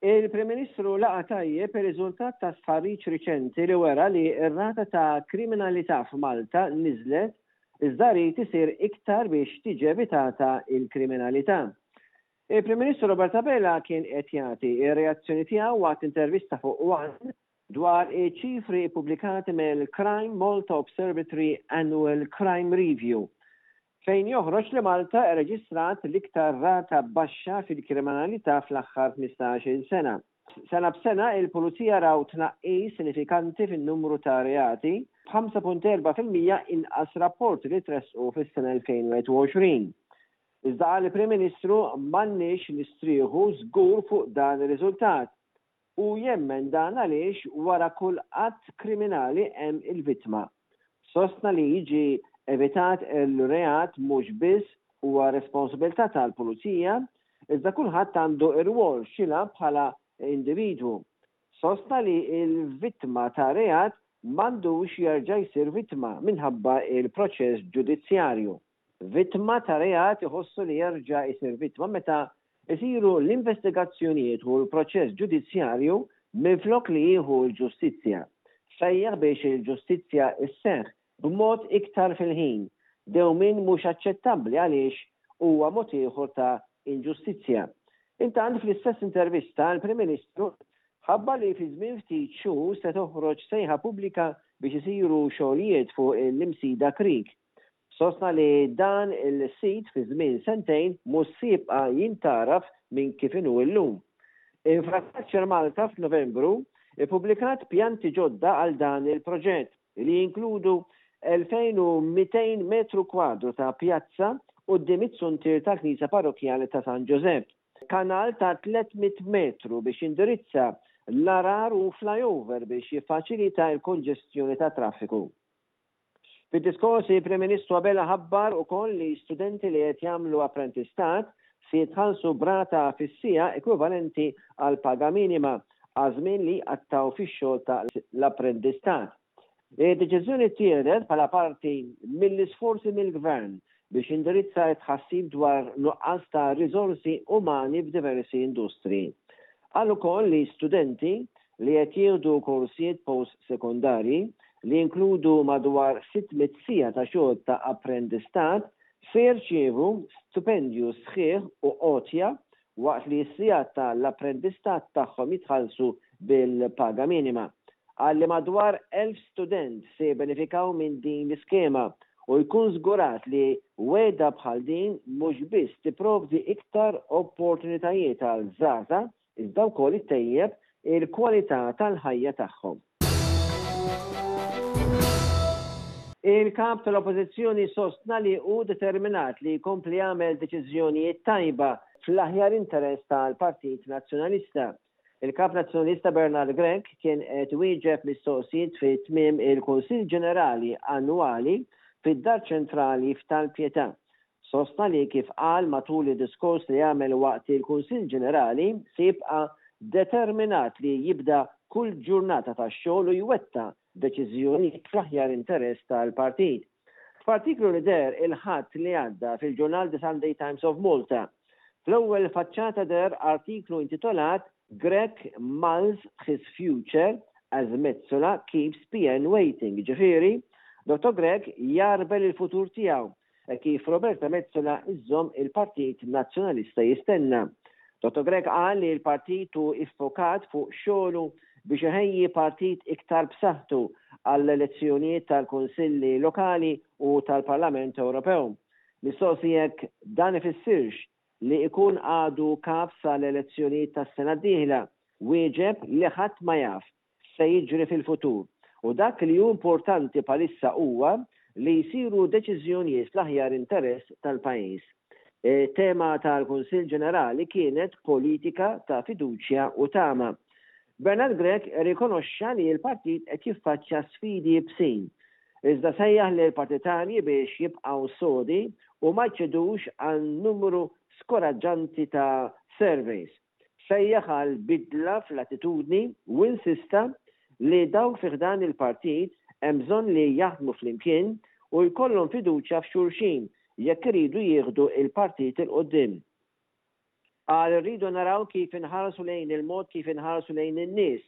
Il-Prim Ministru laqa' tajjeb ir-riżultat ta' stħarriġ riċenti li wera li r-rata ta' kriminalità f'Malta niżlet iżda ried isir iktar biex tiġi evitata l-kriminalità. Il-Prim Ministru Robert Abela kien qed jagħti r-reazzjoni tiegħu waqt intervista fuq one dwar iċ-ċifri ppubblikati mill-Crime Malta Observatory Annual Crime Review Fejn joħroġ li Malta rreġistrat l-iktar rata baxxa fil-kriminalità fl-aħħar ħmistax-il sena. Sena b'sena, il-Pulizija raw tnaqqis sinifikanti fin-numru ta' reati, b'ħamsa punt erba' fil-mija inqas rapporti li tressqu fis-sena 2021. Iżda qal il-Prim Ministru, M'għandniex nistrieħu żgur fuq dan ir-riżultat. Hu jemmen dan għaliex wara kull att kriminali hemm il-vittma. Sostna li jiġi evitat il-reat mhux biss huwa responsabilità tal-Pulizija, iżda kulħadd għandu rwol x'jilgħab bħala individwu. Sostna li l-vittma ta' reat m'għandux jerġa' jsir vittma minħabba l-proċess ġudizzjarju. Vittma ta' reat iħossu li jerġa' jsir vittma meta jsiru l-investigazzjonijiet u l-proċess ġudizzjarju minflok li jieħu l-ġustizzja. Sejjaħ biex il-ġustizzja sseħħ b'mod iktar fil-ħin, dewmien mhux aċċettabbli għaliex huwa mod ieħor ta' inġustizzja. Intant, fl-istess intervista, il-Prim Ministru ħabbar li fi żmien ftit xhur se toħroġ sejħa pubblika biex isiru xogħlijiet fuq l-Imsida Creek. Sostna li dan il-sit fi żmien sentejn mhux se jibqa' jintgħaraf minn kif inhu illum. Infrastructure Malta f'Novembru ppubblikat pjanti ġodda għal dan il-proġett, li jinkludu 2,200 metru kwadru ta' pjazza quddiem iz-zuntier tal-Knisja Parrokkjali ta' San Ġużepp, kanal ta' 300 metru biex jindirizza l-għarar u flyover biex jiffaċilita l-konġestjoni tat-traffiku. Fid-diskors il-Prim Ministru Abela ħabbar ukoll li studenti li qed jagħmlu apprentistat se jitħallsu b'rata fis-siegħa ekwivalenti għall-paga minima għaż-żmien li jqattgħu fix-xogħol ta' l-apprendistat. Id-deċiżjoni ttieħdet bħala parti mill-isforzi mill-Gvern biex jindirizza t-tħassib dwar nuqqas ta' riżorsi umani f'diversi industriji. Qal ukoll li studenti li qed jieħdu korsijiet post-sekondarji li jinkludu madwar 600 siegħa ta' xogħol ta' apprendistat se jirċievu stipendju sħiħ u għotja waqt li s-sigħat ta' l-apprendistat tagħhom jitħallsu bil-paga minima. Qal li madwar 1,000 student se jibbenefikaw minn din l-iskema u jkun żgurat li wegħda bħal din mhux biss tipprovdi iktar opportunitajiet għal żgħażagħ iżda wkoll ittejjeb il-kwalità tal-ħajja tagħhom. Il-Kap tal-Oppożizzjoni sostna li hu determinat li jkompli jagħmel deċiżjonijiet tajba fl-aħjar interess tal-Partit Nazzjonalista. Il-Kap Nazzjonalista Bernard Grech kien qed iwieġeb mistoqsijiet fi tmiem il-Kunsill Ġenerali Annwali fid-Dar Ċentrali f'Tal Pietà. Sostna li kif qal matul id-diskors li għamel waqt il-Kunsill Ġenerali se jibqa' determinat li jibda kull ġurnata ta' xogħol u jwettaq deċiżjonijiet fl-aħjar interess tal-Partit. F'artiklu li deher il-Ħadd li għadda fil-ġurnal The Sunday Times of Malta, fl-ewwel faċċata deher artiklu intitolat Grech Mulls His Future as Metsola Keeps PN Waiting, jiġifieri, Dottor Grech jgħarbel il-futur tiegħu Hekk kif Roberta Metsola żżomm il-Partit Nazzjonalista jistenna. Toto Grech qal li l-partit hu iffokat fuq xogħlu biex iħejji partit iktar b'saħħtu għall-elezzjonijiet tal-Kunsilli Lokali u tal-Parlament Ewropew. Mistoqsi jekk dan ifissirx li ikun għadu kaf sal-elezzjonijiet tas-sena d-dieħla, wieġeb li ħadd ma jaf. se jiġri fil-futur, u dak li hu importanti bħalissa huwa li jsiru deċiżjonijiet fl-aħjar interess tal-pajjiż. It-tema tal-Kunsill Ġenerali kienet politika ta' fiduċja u tama. Bernard Grech rrikonoxxa li l-partit qed jiffaċċja sfidi ibsin, iżda sejjaħ lill-partitarji biex jibqgħu sodi u ma jċedux għal numru skoraġġanti ta' surveys. sejjaħ għal bidla fl-attitudni u insista li dawk fi ħdan il-partit hemm bżonn li jaħdmu flimkien u jkollhom fiduċja f'xulxin jekk iridu jieħdu l-partit 'il quddiem. Qal irridu naraw kif inħarsu lejn il-mod kif inħarsu lejn in-nies.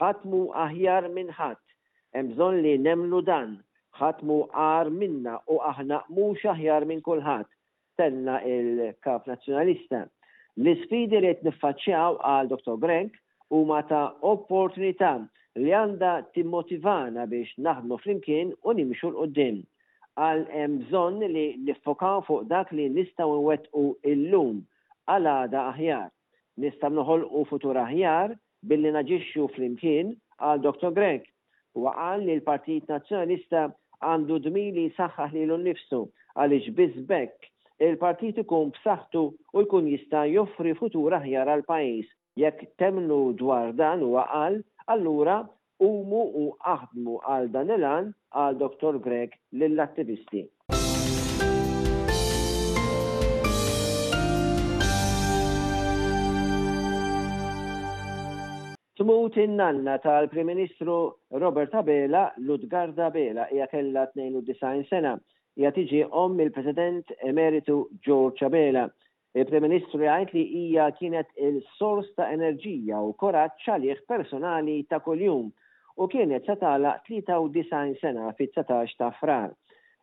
Ħadd mhu aħjar minn ħadd. Hemm bżonn li nemmnu dan. Ħadd mhu agħar minna u aħna mhux aħjar minn kulħadd. Tenna il-Kap Nazzjonalista. L-isfidi li qed niffaċċjaw, qal Dottor Grenk, huma ta' opportunità li għandha timmotivana biex naħdmu flimkien u nimxu 'l quddiem. Qal hemm bżonn li niffokaw fuq dak li nistgħu nwettqu illum għal għada aħjar. Nistgħu noħolqu futur aħjar Billi naġixxu flimkien, qal Dottor Grech. Huwa qal li l-Partit Nazzjonalista għandu d-dmir li jsaħħaħ lilu nnifsu għaliex biss b'hekk il-partit ikun b'saħħtu u jkun jista' joffri futur aħjar għall-pajjiż. Jekk temmnu dwar dan, huwa qal, allura Qumu u aħdmu għal dan il-għan, qal Dottor Grech lill-attivisti. Tmut in-nanna tal-Prim Ministru Robert Abela, Lutgarda Abela. Hija kellha 92 sena. Hija tiġi omm il-President Emeritu George Abela. Il-Prim Ministru jgħid li hija kienet il-sors ta' enerġija u kuraġġ għalih personali ta' kuljum u kienet se tagħlaq 93 sena fit-dsatax ta' Frar.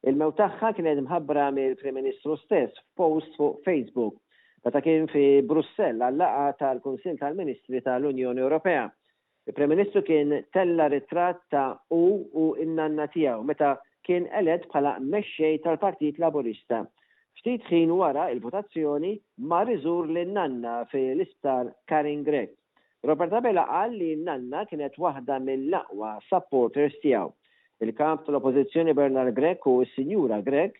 Il-mewt tagħha kienet mħabbra mill-Prim Ministru stess f'post fuq Facebook meta kien fi Brussell għal-laqgħa tal-Kunsill tal-Ministri tal-Unjoni Ewropea Il-Prim Ministru kien tella' ritratt ta' hu u n-nanna tiegħu meta kien elett bħala Mexxej tal-Partit Laburista. Ftit ħin wara l-votazzjoni mar iżur lin-nanna fi l-Isptar Karen Grech. Robert Abela qal li n-nanna kienet waħda mill-aqwa supporters tiegħu. Il-Kap tal-Oppożizzjoni Bernard Grech u s-Sinjura Grech